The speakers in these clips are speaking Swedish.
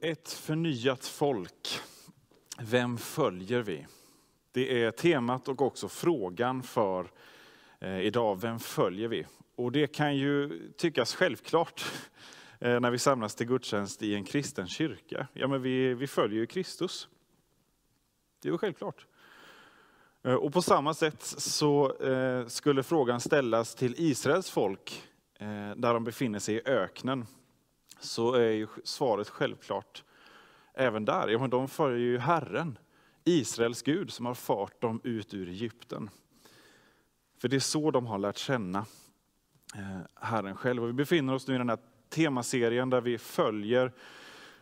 Ett förnyat folk. Vem följer vi? Det är temat och också frågan för eh, idag. Vem följer vi? Och det kan ju tyckas självklart eh, när vi samlas till gudstjänst i en kristen kyrka. Ja, men vi, vi följer ju Kristus. Det är ju självklart. Eh, och på samma sätt så skulle frågan ställas till Israels folk där de befinner sig i öknen så är ju svaret självklart även där. Ja, men de följer ju Herren, Israels Gud, som har fört dem ut ur Egypten. För det är så de har lärt känna eh, Herren själv. Och vi befinner oss nu i den här temaserien där vi följer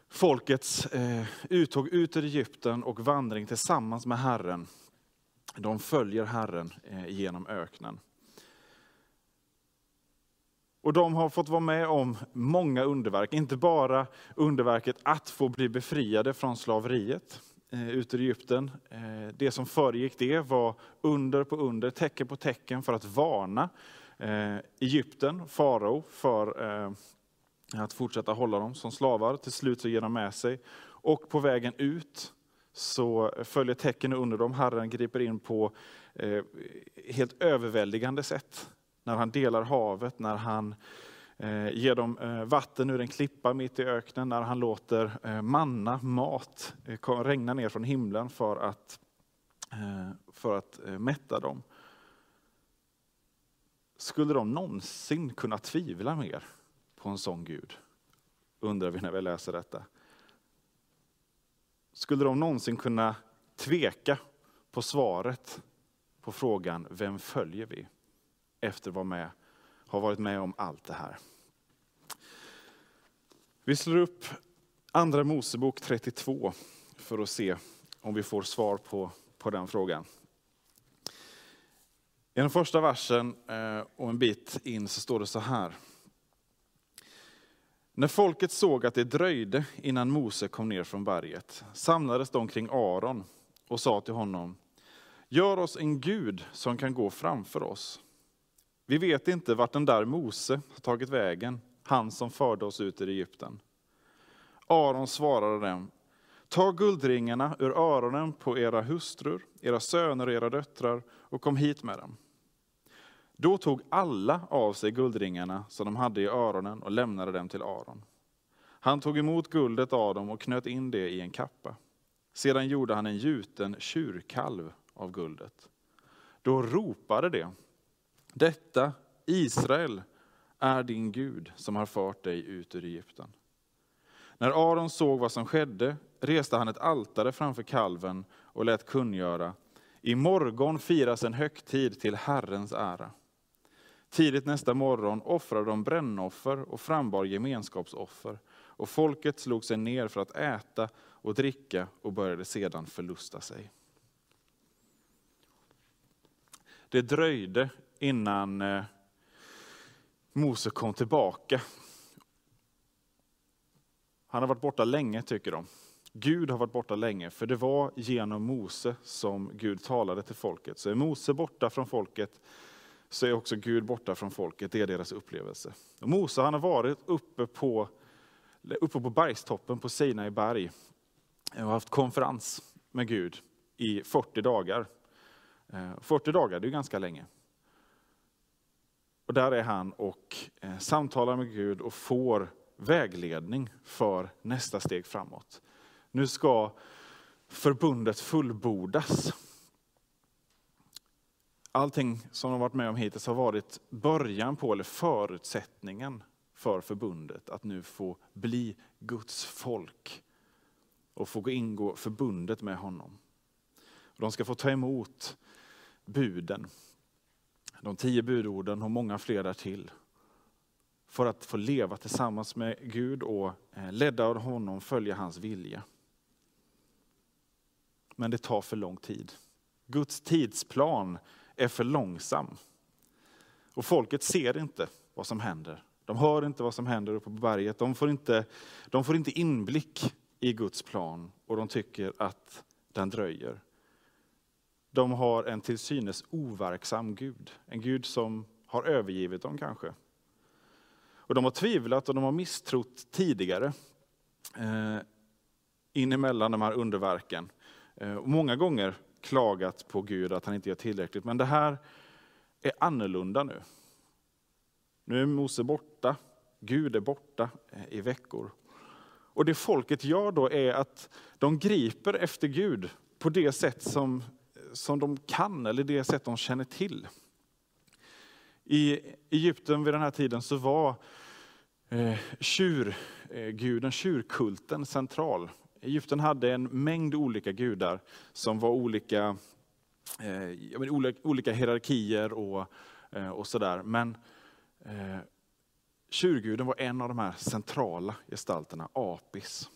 folkets eh, uttåg ut ur Egypten och vandring tillsammans med Herren. De följer Herren eh, genom öknen. Och de har fått vara med om många underverk, inte bara underverket att få bli befriade från slaveriet eh, ut ur Egypten. Eh, det som föregick det var under på under, tecken på tecken för att varna eh, Egypten, farao, för eh, att fortsätta hålla dem som slavar. Till slut så ger de med sig. Och på vägen ut så följer tecken under dem. Herren griper in på eh, helt överväldigande sätt när han delar havet, när han eh, ger dem eh, vatten ur en klippa mitt i öknen, när han låter eh, manna, mat, regna ner från himlen för att, för att mätta dem. Skulle de någonsin kunna tvivla mer på en sån Gud? Undrar vi när vi läser detta. Skulle de någonsin kunna tveka på svaret på frågan, vem följer vi? Efter att vara med, ha varit med om allt det här. Vi slår upp Andra Mosebok 32 för att se om vi får svar på, på den frågan. I den första versen eh, och en bit in så står det så här. När folket såg att det dröjde innan Mose kom ner från berget samlades de kring Aron och sa till honom, gör oss en Gud som kan gå framför oss. Vi vet inte vart den där Mose har tagit vägen, han som förde oss ut ur Egypten. Aron svarade dem, ta guldringarna ur öronen på era hustrur, era söner och era döttrar och kom hit med dem. Då tog alla av sig guldringarna som de hade i öronen och lämnade dem till Aron. Han tog emot guldet av dem och knöt in det i en kappa. Sedan gjorde han en gjuten tjurkalv av guldet. Då ropade det detta, Israel, är din Gud som har fört dig ut ur Egypten. När Aron såg vad som skedde reste han ett altare framför kalven och lät kungöra, i morgon firas en högtid till Herrens ära. Tidigt nästa morgon offrade de brännoffer och frambar gemenskapsoffer, och folket slog sig ner för att äta och dricka och började sedan förlusta sig. Det dröjde innan eh, Mose kom tillbaka. Han har varit borta länge tycker de. Gud har varit borta länge, för det var genom Mose som Gud talade till folket. Så är Mose borta från folket, så är också Gud borta från folket. Det är deras upplevelse. Och Mose han har varit uppe på, uppe på bergstoppen på Sinai berg och haft konferens med Gud i 40 dagar. Eh, 40 dagar, det är ganska länge. Och där är han och eh, samtalar med Gud och får vägledning för nästa steg framåt. Nu ska förbundet fullbordas. Allting som de varit med om hittills har varit början på, eller förutsättningen för förbundet, att nu få bli Guds folk och få ingå förbundet med honom. De ska få ta emot buden de tio budorden och många fler därtill. för att få leva tillsammans med Gud och eh, ledda av honom följa hans vilja. Men det tar för lång tid. Guds tidsplan är för långsam. Och folket ser inte vad som händer. De hör inte vad som händer uppe på berget. De får inte, de får inte inblick i Guds plan och de tycker att den dröjer. De har en till synes overksam Gud. En Gud som har övergivit dem kanske. Och de har tvivlat och de har misstrott tidigare. Eh, in emellan de här underverken. Eh, och många gånger klagat på Gud att han inte gör tillräckligt. Men det här är annorlunda nu. Nu är Mose borta, Gud är borta eh, i veckor. Och det folket gör då är att de griper efter Gud på det sätt som, som de kan, eller det sätt de känner till. I Egypten vid den här tiden så var eh, tjurguden, tjurkulten central. Egypten hade en mängd olika gudar som var olika, eh, olika, olika hierarkier och, eh, och sådär. Men eh, tjurguden var en av de här centrala gestalterna, Apis.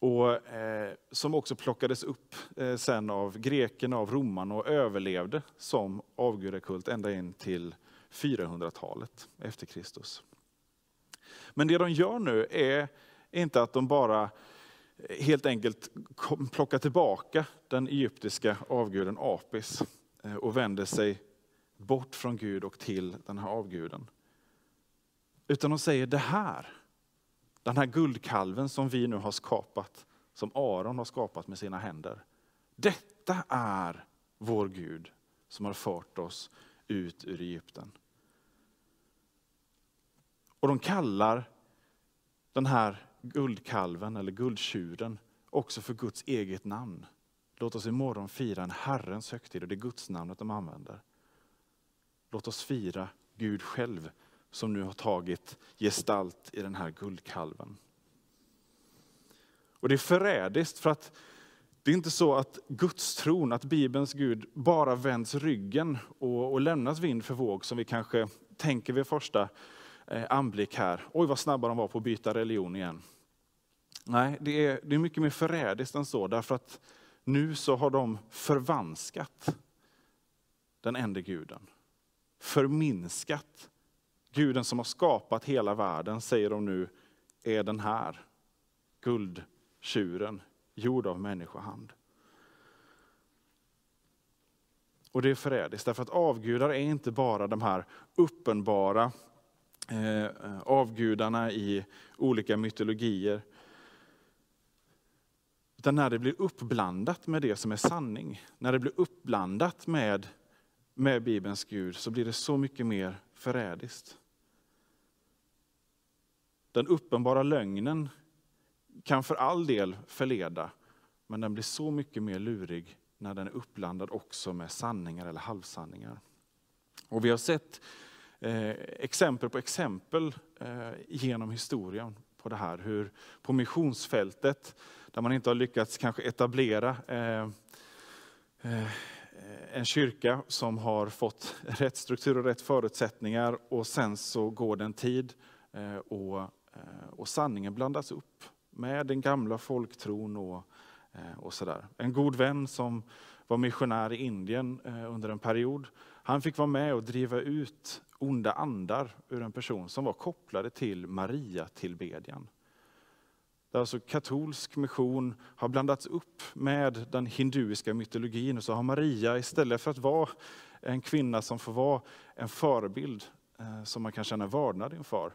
Och, eh, som också plockades upp eh, sen av grekerna, av romarna och överlevde som avgudakult ända in till 400-talet efter Kristus. Men det de gör nu är inte att de bara eh, helt enkelt plockar tillbaka den egyptiska avguden Apis eh, och vänder sig bort från Gud och till den här avguden. Utan de säger det här, den här guldkalven som vi nu har skapat, som Aron har skapat med sina händer. Detta är vår Gud som har fört oss ut ur Egypten. Och de kallar den här guldkalven eller guldtjuren också för Guds eget namn. Låt oss imorgon fira en Herrens högtid och det är Guds namnet de använder. Låt oss fira Gud själv som nu har tagit gestalt i den här guldkalven. Och det är förrädiskt för att det är inte så att Guds tron, att Bibelns Gud bara vänds ryggen och, och lämnas vind för våg som vi kanske tänker vid första eh, anblick här. Oj vad snabba de var på att byta religion igen. Nej, det är, det är mycket mer förrädiskt än så därför att nu så har de förvanskat den enda guden förminskat. Guden som har skapat hela världen, säger de nu, är den här guldtjuren, gjord av människohand. Och det är förrädiskt, därför att avgudar är inte bara de här uppenbara eh, avgudarna i olika mytologier. Utan när det blir uppblandat med det som är sanning, när det blir uppblandat med med Bibelns Gud så blir det så mycket mer förrädiskt. Den uppenbara lögnen kan för all del förleda, men den blir så mycket mer lurig när den är uppblandad också med sanningar eller halvsanningar. Och vi har sett eh, exempel på exempel eh, genom historien på det här. Hur på missionsfältet, där man inte har lyckats kanske etablera eh, eh Eh, en kyrka som har fått rätt struktur och rätt förutsättningar och sen så går det en tid eh, och, eh, och sanningen blandas upp med den gamla folktron och, och sådär. En god vän som var missionär i Indien under en period, han fick vara med och driva ut onda andar ur en person som var kopplade till Maria-tillbedjan. Där alltså katolsk mission har blandats upp med den hinduiska mytologin. Och så har Maria istället för att vara en kvinna som får vara en förebild eh, som man kan känna vördnad inför,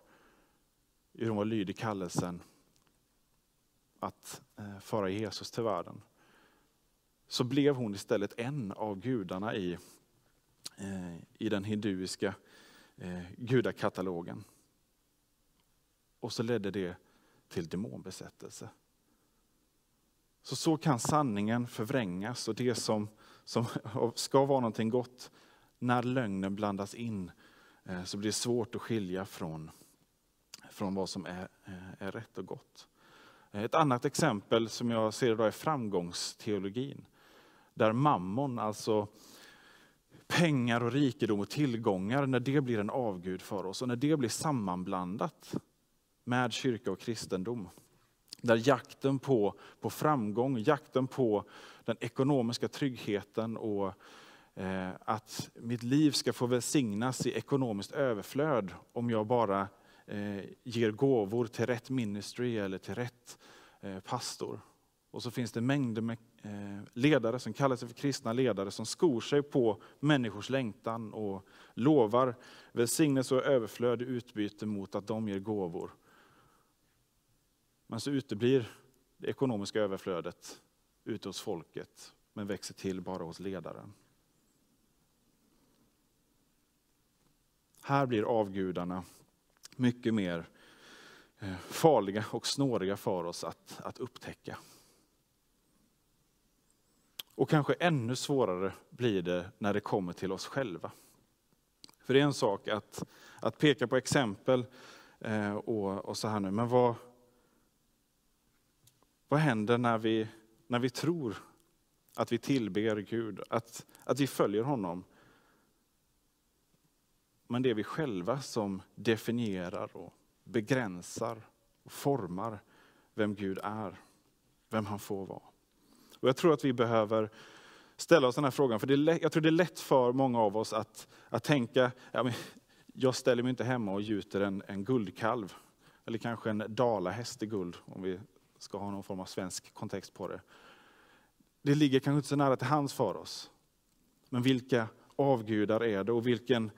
hur hon var lydig kallelsen att eh, föra Jesus till världen. Så blev hon istället en av gudarna i, eh, i den hinduiska gudakatalogen. Och så ledde det till demonbesättelse. Så, så kan sanningen förvrängas och det som, som ska vara någonting gott, när lögnen blandas in eh, så blir det svårt att skilja från, från vad som är, eh, är rätt och gott. Eh, ett annat exempel som jag ser idag är framgångsteologin. Där mammon, alltså pengar och rikedom och tillgångar, när det blir en avgud för oss och när det blir sammanblandat med kyrka och kristendom. Där jakten på, på framgång, jakten på den ekonomiska tryggheten och eh, att mitt liv ska få välsignas i ekonomiskt överflöd om jag bara eh, ger gåvor till rätt ministry eller till rätt eh, pastor. Och så finns det mängder med eh, ledare som kallar sig för kristna ledare som skor sig på människors längtan och lovar välsignelse och överflöd i utbyte mot att de ger gåvor. Men så uteblir det ekonomiska överflödet ute hos folket, men växer till bara hos ledaren. Här blir avgudarna mycket mer eh, farliga och snåriga för oss att, att upptäcka. Och kanske ännu svårare blir det när det kommer till oss själva. För det är en sak att, att peka på exempel eh, och, och så här nu, men vad, vad händer när vi, när vi tror att vi tillber Gud, att, att vi följer honom? Men det är vi själva som definierar och begränsar och formar vem Gud är, vem han får vara. Och jag tror att vi behöver ställa oss den här frågan, för det är lätt, jag tror det är lätt för många av oss att, att tänka, ja, men jag ställer mig inte hemma och gjuter en, en guldkalv, eller kanske en dalahäst i guld, om vi ska ha någon form av svensk kontext på det. Det ligger kanske inte så nära till hands för oss. Men vilka avgudar är det och vilken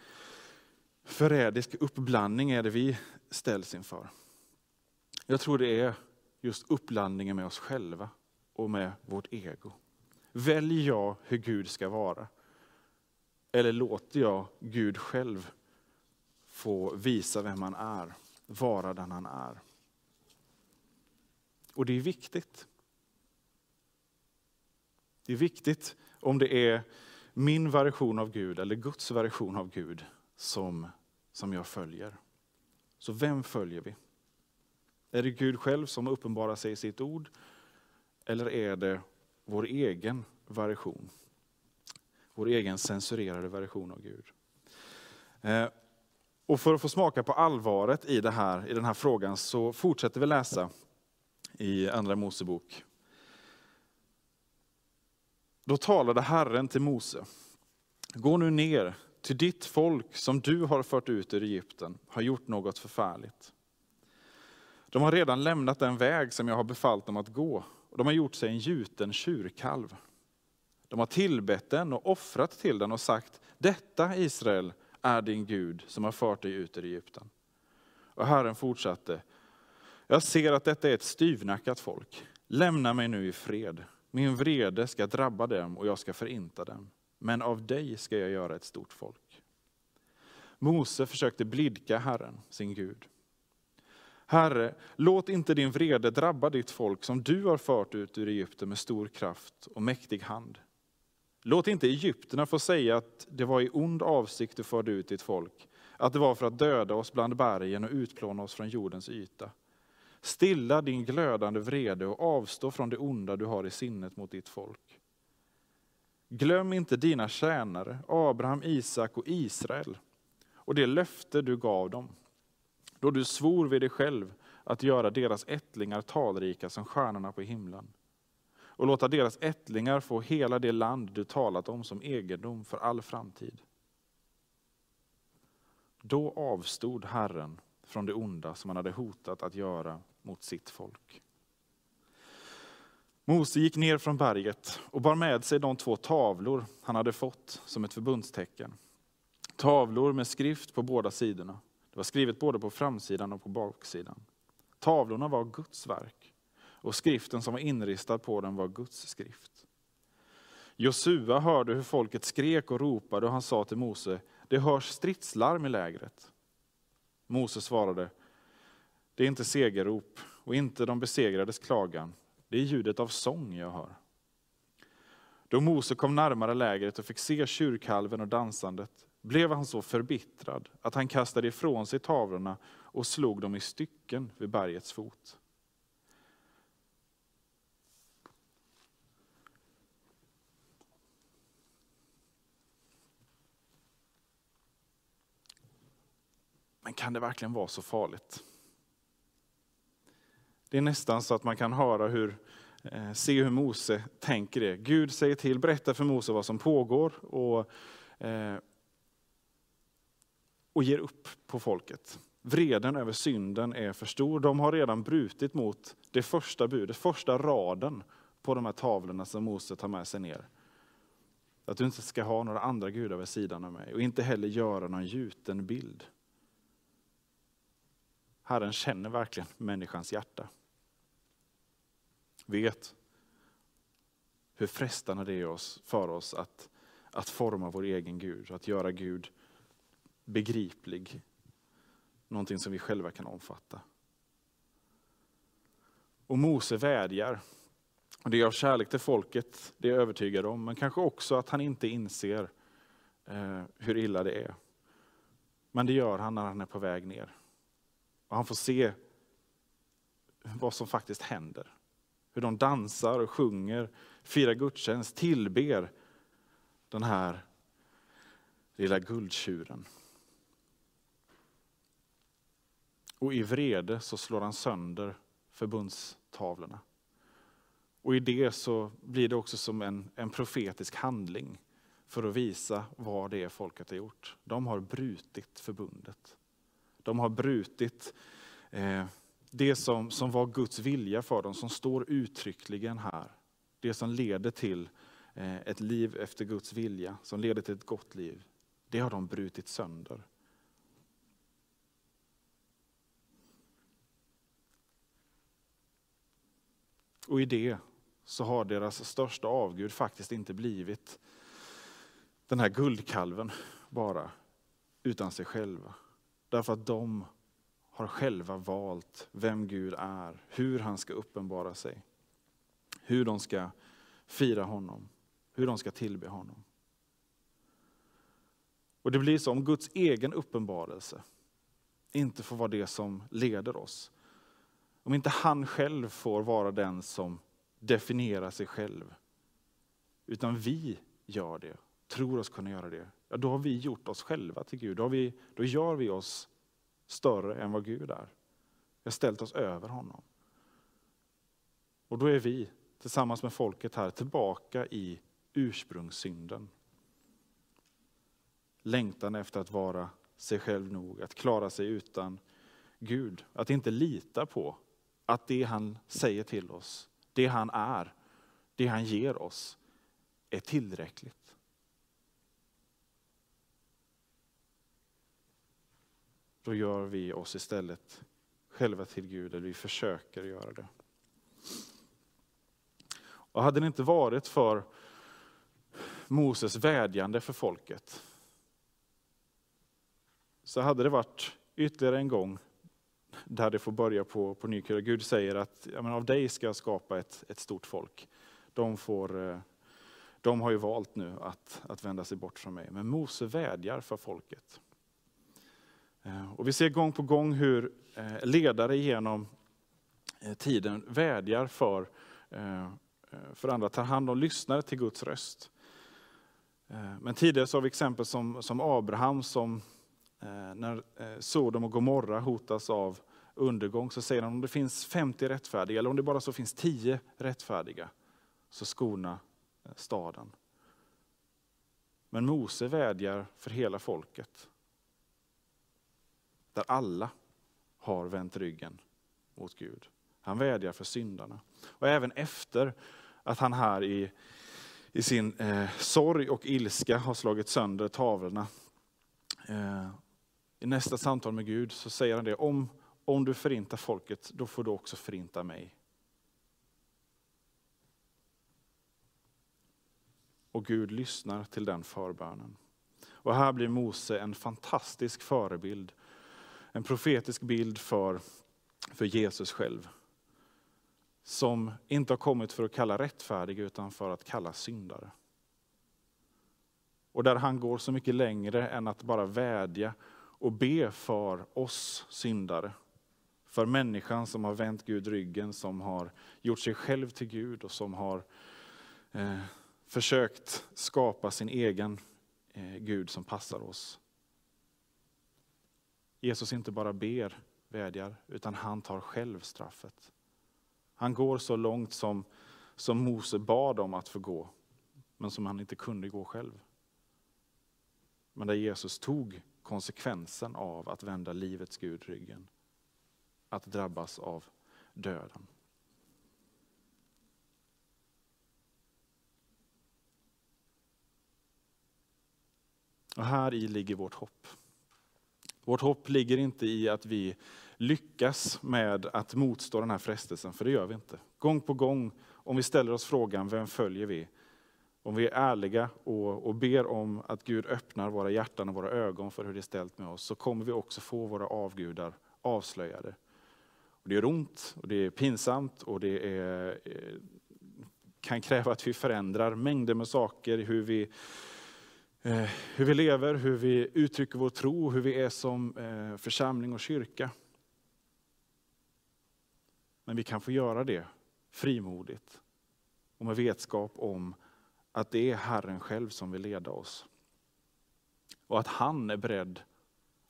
förrädisk uppblandning är det vi ställs inför? Jag tror det är just uppblandningen med oss själva och med vårt ego. Väljer jag hur Gud ska vara? Eller låter jag Gud själv få visa vem han är, vara den han är? Och det är viktigt. Det är viktigt om det är min version av Gud eller Guds version av Gud som, som jag följer. Så vem följer vi? Är det Gud själv som uppenbarar sig i sitt ord? Eller är det vår egen version? Vår egen censurerade version av Gud. Eh, och för att få smaka på allvaret i, det här, i den här frågan så fortsätter vi läsa i Andra Mosebok. Då talade Herren till Mose. Gå nu ner, till ditt folk som du har fört ut ur Egypten har gjort något förfärligt. De har redan lämnat den väg som jag har befallt dem att gå, och de har gjort sig en gjuten tjurkalv. De har tillbett den och offrat till den och sagt, detta Israel är din Gud som har fört dig ut ur Egypten. Och Herren fortsatte, jag ser att detta är ett styvnackat folk. Lämna mig nu i fred. Min vrede ska drabba dem och jag ska förinta dem. Men av dig ska jag göra ett stort folk. Mose försökte blidka Herren, sin Gud. Herre, låt inte din vrede drabba ditt folk som du har fört ut ur Egypten med stor kraft och mäktig hand. Låt inte egyptierna få säga att det var i ond avsikt du förde ut ditt folk, att det var för att döda oss bland bergen och utplåna oss från jordens yta. Stilla din glödande vrede och avstå från det onda du har i sinnet mot ditt folk. Glöm inte dina tjänare, Abraham, Isak och Israel, och det löfte du gav dem, då du svor vid dig själv att göra deras ättlingar talrika som stjärnorna på himlen och låta deras ättlingar få hela det land du talat om som egendom för all framtid. Då avstod Herren från det onda som han hade hotat att göra mot sitt folk. Mose gick ner från berget och bar med sig de två tavlor han hade fått som ett förbundstecken. Tavlor med skrift på båda sidorna. Det var skrivet både på framsidan och på baksidan. Tavlorna var Guds verk och skriften som var inristad på dem var Guds skrift. Josua hörde hur folket skrek och ropade och han sa till Mose, det hörs stridslarm i lägret. Mose svarade, det är inte segerrop och inte de besegrades klagan, det är ljudet av sång jag hör. Då Mose kom närmare lägret och fick se tjurkalven och dansandet blev han så förbittrad att han kastade ifrån sig tavlorna och slog dem i stycken vid bergets fot. Men kan det verkligen vara så farligt? Det är nästan så att man kan höra hur, eh, se hur Mose tänker det. Gud säger till, berätta för Mose vad som pågår och, eh, och ger upp på folket. Vreden över synden är för stor. De har redan brutit mot det första budet, första raden på de här tavlorna som Mose tar med sig ner. Att du inte ska ha några andra gudar vid sidan av mig och inte heller göra någon gjuten bild. Herren känner verkligen människans hjärta. Vet hur frestande det är för oss att, att forma vår egen Gud, att göra Gud begriplig. Någonting som vi själva kan omfatta. Och Mose vädjar. Och det är av kärlek till folket, det är jag övertygad om, men kanske också att han inte inser eh, hur illa det är. Men det gör han när han är på väg ner. Och han får se vad som faktiskt händer. Hur de dansar och sjunger, firar gudstjänst, tillber den här lilla guldtjuren. Och i vrede så slår han sönder förbundstavlorna. Och i det så blir det också som en, en profetisk handling för att visa vad det är folket har gjort. De har brutit förbundet. De har brutit eh, det som, som var Guds vilja för dem, som står uttryckligen här. Det som leder till eh, ett liv efter Guds vilja, som leder till ett gott liv. Det har de brutit sönder. Och i det så har deras största avgud faktiskt inte blivit den här guldkalven bara, utan sig själva. Därför att de har själva valt vem Gud är, hur han ska uppenbara sig. Hur de ska fira honom, hur de ska tillbe honom. Och det blir så om Guds egen uppenbarelse inte får vara det som leder oss. Om inte han själv får vara den som definierar sig själv. Utan vi gör det, tror oss kunna göra det. Ja, då har vi gjort oss själva till Gud. Då, har vi, då gör vi oss större än vad Gud är. Vi har ställt oss över honom. Och då är vi tillsammans med folket här tillbaka i ursprungssynden. Längtan efter att vara sig själv nog, att klara sig utan Gud. Att inte lita på att det han säger till oss, det han är, det han ger oss, är tillräckligt. Då gör vi oss istället själva till Gud, eller vi försöker göra det. Och hade det inte varit för Moses vädjande för folket, så hade det varit ytterligare en gång där det får börja på, på ny kula. Gud säger att ja, men av dig ska jag skapa ett, ett stort folk. De, får, eh, de har ju valt nu att, att vända sig bort från mig. Men Mose vädjar för folket. Eh, och vi ser gång på gång hur eh, ledare genom eh, tiden vädjar för, för andra, tar hand om, lyssnare till Guds röst. Men tidigare så har vi exempel som, som Abraham som när Sodom och Gomorra hotas av undergång så säger han om det finns 50 rättfärdiga, eller om det bara så finns 10 rättfärdiga, så skona staden. Men Mose vädjar för hela folket. Där alla har vänt ryggen mot Gud. Han vädjar för syndarna. Och även efter att han här i, i sin eh, sorg och ilska har slagit sönder tavlorna. Eh, I nästa samtal med Gud så säger han det, om, om du förintar folket, då får du också förinta mig. Och Gud lyssnar till den förbönen. Och här blir Mose en fantastisk förebild. En profetisk bild för, för Jesus själv. Som inte har kommit för att kalla rättfärdig utan för att kalla syndare. Och där han går så mycket längre än att bara vädja och be för oss syndare för människan som har vänt Gud ryggen, som har gjort sig själv till Gud och som har eh, försökt skapa sin egen eh, Gud som passar oss. Jesus inte bara ber, vädjar, utan han tar själv straffet. Han går så långt som, som Mose bad om att få gå, men som han inte kunde gå själv. Men där Jesus tog konsekvensen av att vända livets Gud ryggen. Att drabbas av döden. Och här i ligger vårt hopp. Vårt hopp ligger inte i att vi lyckas med att motstå den här frestelsen, för det gör vi inte. Gång på gång, om vi ställer oss frågan, vem följer vi? Om vi är ärliga och, och ber om att Gud öppnar våra hjärtan och våra ögon för hur det är ställt med oss, så kommer vi också få våra avgudar avslöjade. Och det gör ont, och det är pinsamt och det är, eh, kan kräva att vi förändrar mängder med saker, hur vi Eh, hur vi lever, hur vi uttrycker vår tro, hur vi är som eh, församling och kyrka. Men vi kan få göra det frimodigt och med vetskap om att det är Herren själv som vill leda oss. Och att han är beredd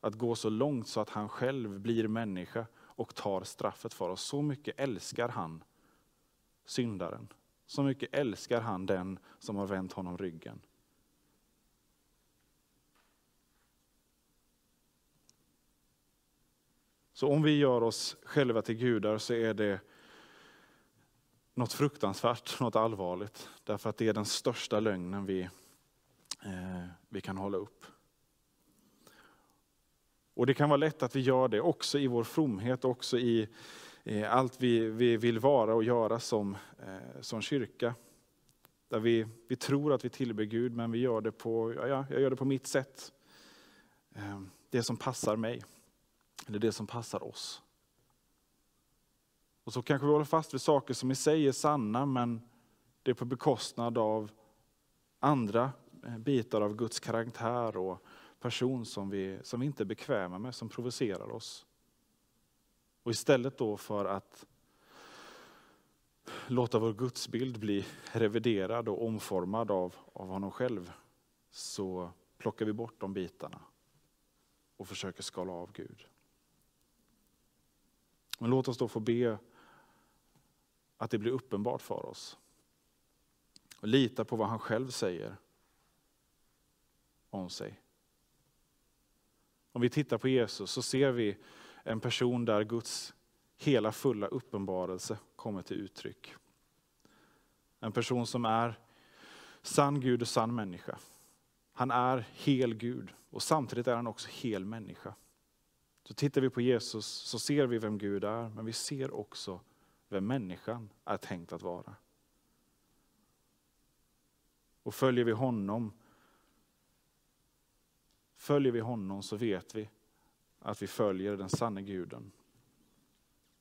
att gå så långt så att han själv blir människa och tar straffet för oss. Så mycket älskar han syndaren. Så mycket älskar han den som har vänt honom ryggen. Så om vi gör oss själva till gudar så är det något fruktansvärt, något allvarligt. Därför att det är den största lögnen vi, eh, vi kan hålla upp. Och Det kan vara lätt att vi gör det också i vår fromhet, också i eh, allt vi, vi vill vara och göra som, eh, som kyrka. Där vi, vi tror att vi tillber Gud, men vi gör det på, ja, jag gör det på mitt sätt. Eh, det som passar mig. Eller det som passar oss. Och så kanske vi håller fast vid saker som i sig är sanna, men det är på bekostnad av andra eh, bitar av Guds karaktär och person som vi, som vi inte är bekväma med, som provocerar oss. Och istället då för att låta vår gudsbild bli reviderad och omformad av, av honom själv, så plockar vi bort de bitarna och försöker skala av Gud. Men låt oss då få be att det blir uppenbart för oss. Och lita på vad han själv säger om sig. Om vi tittar på Jesus så ser vi en person där Guds hela fulla uppenbarelse kommer till uttryck. En person som är sann Gud och sann människa. Han är hel Gud och samtidigt är han också hel människa. Så tittar vi på Jesus så ser vi vem Gud är, men vi ser också vem människan är tänkt att vara. Och följer vi honom, följer vi honom så vet vi att vi följer den sanne guden.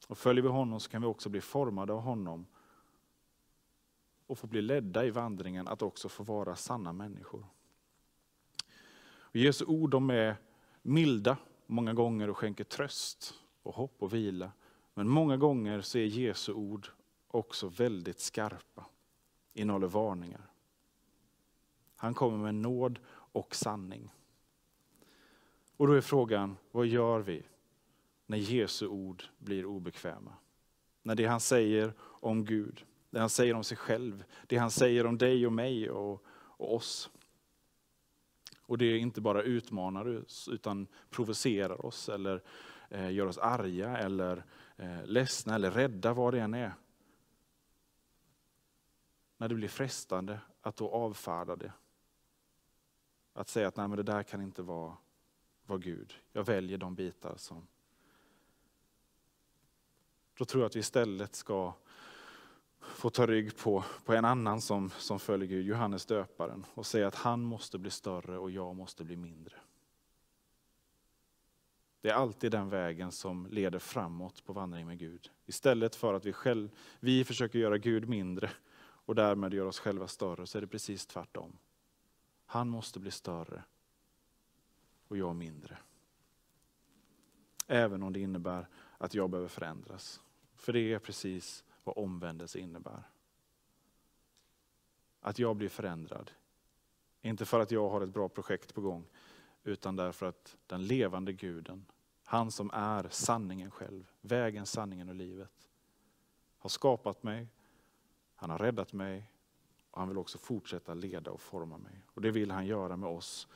Och följer vi honom så kan vi också bli formade av honom och få bli ledda i vandringen att också få vara sanna människor. Och Jesu ord de är milda många gånger och skänker tröst och hopp och vila. Men många gånger så är Jesu ord också väldigt skarpa, innehåller varningar. Han kommer med nåd och sanning. Och då är frågan, vad gör vi när Jesu ord blir obekväma? När det han säger om Gud, det han säger om sig själv, det han säger om dig och mig och, och oss och det inte bara utmanar oss, utan provocerar oss eller eh, gör oss arga eller eh, ledsna eller rädda, vad det än är. När det blir frestande att då avfärda det. Att säga att Nej, men det där kan inte vara, vara Gud. Jag väljer de bitar som... Då tror jag att vi istället ska får ta rygg på, på en annan som, som följer Gud, Johannes döparen, och säga att han måste bli större och jag måste bli mindre. Det är alltid den vägen som leder framåt på vandring med Gud. Istället för att vi, själv, vi försöker göra Gud mindre och därmed göra oss själva större, så är det precis tvärtom. Han måste bli större och jag mindre. Även om det innebär att jag behöver förändras. För det är precis vad omvändelse innebär. Att jag blir förändrad. Inte för att jag har ett bra projekt på gång, utan därför att den levande guden Han som är sanningen själv, vägen, sanningen och livet. Har skapat mig, han har räddat mig och han vill också fortsätta leda och forma mig. Och det vill han göra med oss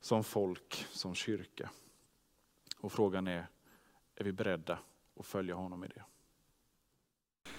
som folk, som kyrka. Och frågan är, är vi beredda att följa honom i det?